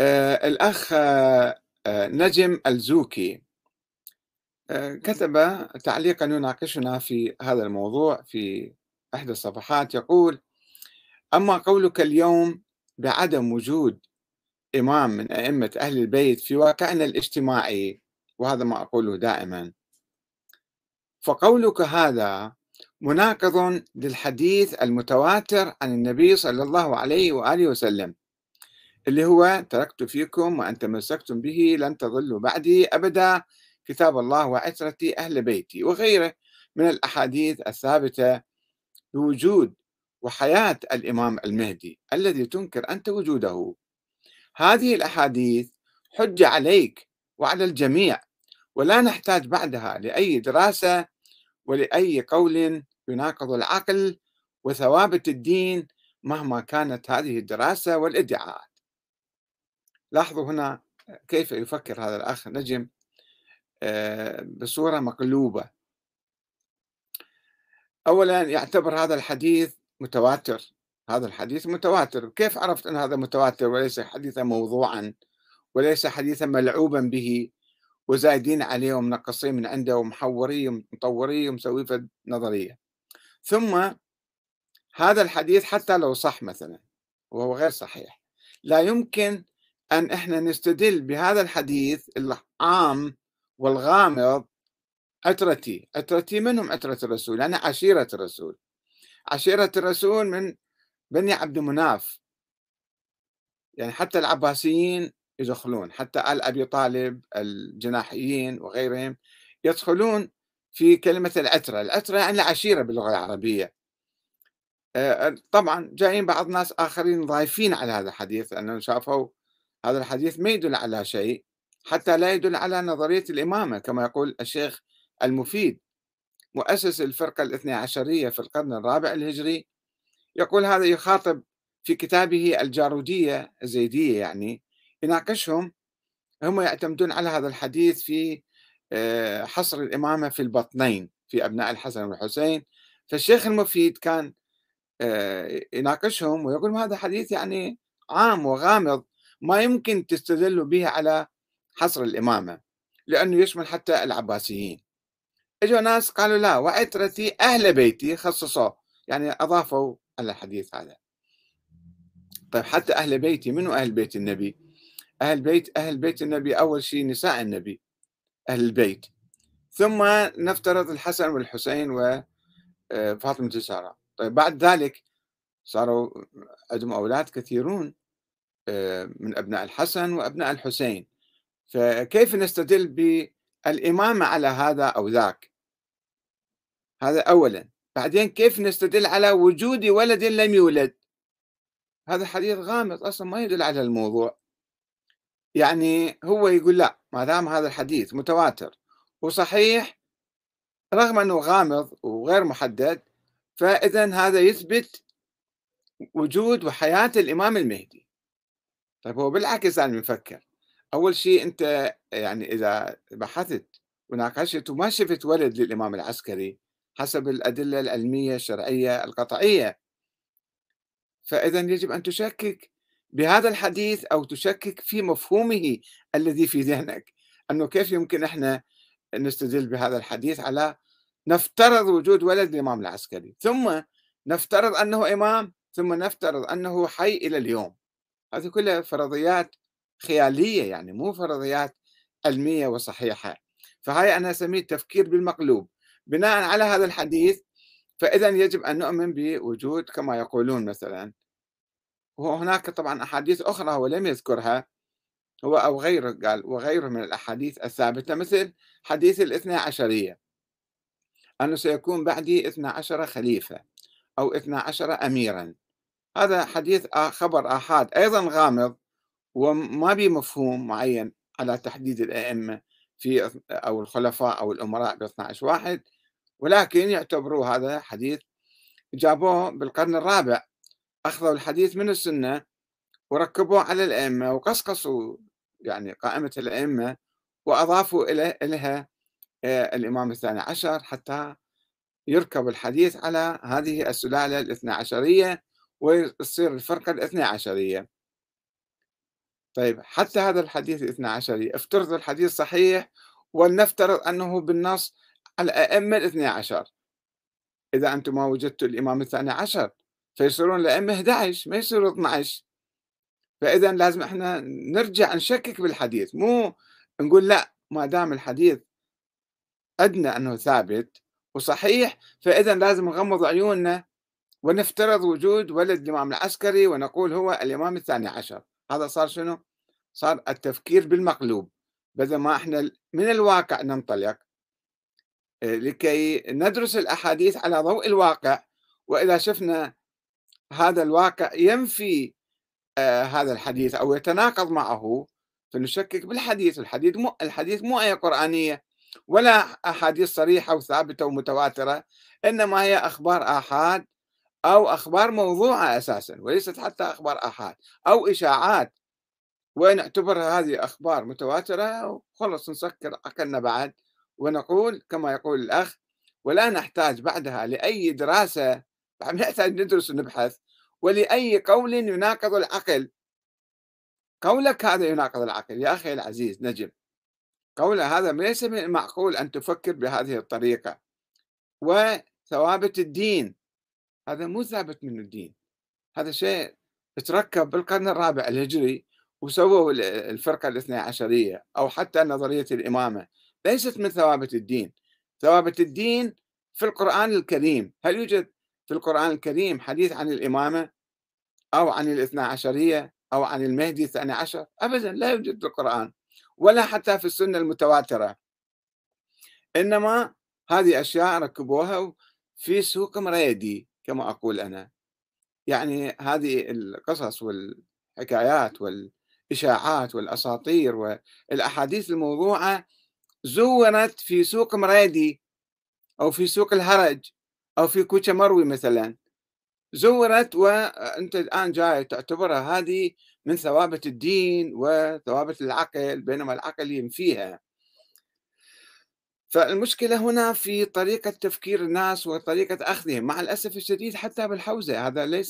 آه، الأخ آه، آه، نجم الزوكي كتب تعليقا يناقشنا في هذا الموضوع في إحدى الصفحات يقول أما قولك اليوم بعدم وجود إمام من أئمة أهل البيت في واقعنا الاجتماعي وهذا ما أقوله دائما. فقولك هذا مناقض للحديث المتواتر عن النبي صلى الله عليه وآله وسلم اللي هو تركت فيكم وأن تمسكتم به لن تضلوا بعدي أبدا كتاب الله وعترتي أهل بيتي وغيره من الأحاديث الثابتة بوجود وحياة الإمام المهدي الذي تنكر أنت وجوده. هذه الأحاديث حجة عليك وعلى الجميع ولا نحتاج بعدها لأي دراسة ولأي قول يناقض العقل وثوابت الدين مهما كانت هذه الدراسة والادعاءات لاحظوا هنا كيف يفكر هذا الأخ نجم آه، بصورة مقلوبة. أولا يعتبر هذا الحديث متواتر هذا الحديث متواتر. كيف عرفت أن هذا متواتر وليس حديثا موضوعا وليس حديثا ملعوبا به؟ وزايدين عليه ومنقصين من عنده ومحوريه ومطوريه ومسويه نظرية ثم هذا الحديث حتى لو صح مثلا وهو غير صحيح لا يمكن أن إحنا نستدل بهذا الحديث العام والغامض عترتي عترتي منهم عترة الرسول أنا عشيرة الرسول. عشيرة الرسول من بني عبد مناف. يعني حتى العباسيين يدخلون حتى آل أبي طالب الجناحيين وغيرهم يدخلون في كلمة العترة العترة يعني العشيرة باللغة العربية. آه، طبعا جايين بعض ناس آخرين ضايفين على هذا الحديث أنهم شافوا هذا الحديث ما يدل على شيء حتى لا يدل على نظرية الإمامة كما يقول الشيخ المفيد مؤسس الفرقة الاثنى عشرية في القرن الرابع الهجري. يقول هذا يخاطب في كتابه الجارودية الزيدية يعني يناقشهم. هم يعتمدون على هذا الحديث في آه، حصر الإمامة في البطنين في أبناء الحسن والحسين. فالشيخ المفيد كان آه، يناقشهم ويقول هذا حديث يعني عام وغامض. ما يمكن تستدلوا به على حصر الإمامة لأنه يشمل حتى العباسيين. إجوا ناس قالوا لا وعترتي أهل بيتي خصصوا يعني أضافوا على الحديث هذا. طيب حتى أهل بيتي منو أهل بيت النبي؟ أهل بيت أهل بيت النبي أول شيء نساء النبي أهل البيت. ثم نفترض الحسن والحسين وفاطمة آه، الزهراء طيب بعد ذلك صاروا عندهم أولاد كثيرون. من أبناء الحسن وأبناء الحسين. فكيف نستدل بالإمامة على هذا أو ذاك؟ هذا أولا. بعدين كيف نستدل على وجود ولد لم يولد؟ هذا حديث غامض أصلا ما يدل على الموضوع. يعني هو يقول لا ما دام هذا الحديث متواتر وصحيح رغم أنه غامض وغير محدد فإذا هذا يثبت وجود وحياة الإمام المهدي. طيب هو بالعكس أنا مفكر أول شيء أنت يعني إذا بحثت وناقشت وما شفت ولد للإمام العسكري حسب الأدلة العلمية الشرعية القطعية فإذا يجب أن تشكك بهذا الحديث أو تشكك في مفهومه الذي في ذهنك. أنه كيف يمكن إحنا نستدل بهذا الحديث على نفترض وجود ولد الإمام العسكري؟ ثم نفترض أنه إمام ثم نفترض أنه حي إلى اليوم. هذه كلها فرضيات خيالية يعني مو فرضيات علمية وصحيحة. فهاي أنا أسميه التفكير بالمقلوب. بناء على هذا الحديث فإذا يجب أن نؤمن بوجود كما يقولون مثلا وهناك طبعا أحاديث أخرى هو لم يذكرها هو أو غيره قال وغيره من الأحاديث الثابتة مثل حديث الاثنى عشرية. أنه سيكون بعدي اثنى عشر خليفة أو اثنى عشر أميرا. هذا حديث خبر آحاد. أيضا غامض وما به مفهوم معين على تحديد الأئمة في أو الخلفاء أو الأمراء ب 12 واحد ولكن يعتبروا هذا حديث جابوه بالقرن الرابع. أخذوا الحديث من السنة وركبوه على الأئمة وقصقصوا يعني قائمة الأئمة وأضافوا إليها الإمام الثاني عشر حتى يركب الحديث على هذه السلالة الاثنى عشرية ويصير الفرقة الاثنى عشرية طيب حتى هذا الحديث الاثنى عشري افترض الحديث صحيح ولنفترض أنه بالنص الأئمة الاثنى عشر. إذا أنتم ما وجدتوا الإمام الثاني عشر فيصيرون الأئمة 11 ما يصيروا 12 فإذا لازم إحنا نرجع نشكك بالحديث مو نقول لا ما دام الحديث عندنا أنه ثابت وصحيح فإذا لازم نغمض عيوننا ونفترض وجود ولد الإمام العسكري ونقول هو الإمام الثاني عشر. هذا صار شنو؟ صار التفكير بالمقلوب. بدل ما إحنا من الواقع ننطلق آه، لكي ندرس الأحاديث على ضوء الواقع. وإذا شفنا هذا الواقع ينفي آه، هذا الحديث أو يتناقض معه فنشكك بالحديث. الحديث مو الحديث مو آية قرآنية ولا أحاديث صريحة وثابتة ومتواترة إنما هي أخبار آحاد أو أخبار موضوعة أساسا وليست حتى أخبار آحاد أو إشاعات. ونعتبرها هذه أخبار متواترة؟ وخلص نسكر عقلنا بعد ونقول كما يقول الأخ ولا نحتاج بعدها لأي دراسة نحتاج ندرس ونبحث ولأي قول يناقض العقل. قولك هذا يناقض العقل يا أخي العزيز نجم. قول هذا ليس من المعقول أن تفكر بهذه الطريقة. وثوابت الدين. هذا مو ثابت من الدين. هذا شيء تركب بالقرن الرابع الهجري وسووا الفرقة الاثنى عشرية أو حتى نظرية الإمامة. ليست من ثوابت الدين. ثوابت الدين في القرآن الكريم. هل يوجد في القرآن الكريم حديث عن الإمامة أو عن الاثنى عشرية أو عن المهدي الثاني عشر؟ أبدا لا يوجد في القرآن ولا حتى في السنة المتواترة. إنما هذه أشياء ركبوها في سوق مريدي. كما أقول أنا. يعني هذه القصص والحكايات والإشاعات والأساطير والأحاديث الموضوعة زورت في سوق مريدي أو في سوق الهرج أو في كوتشا مروي مثلا. زورت وأنت الآن جاي تعتبرها هذه من ثوابت الدين وثوابت العقل بينما العقل ينفيها. فالمشكلة هنا في طريقة تفكير الناس وطريقة أخذهم مع الأسف الشديد حتى بالحوزة هذا ليس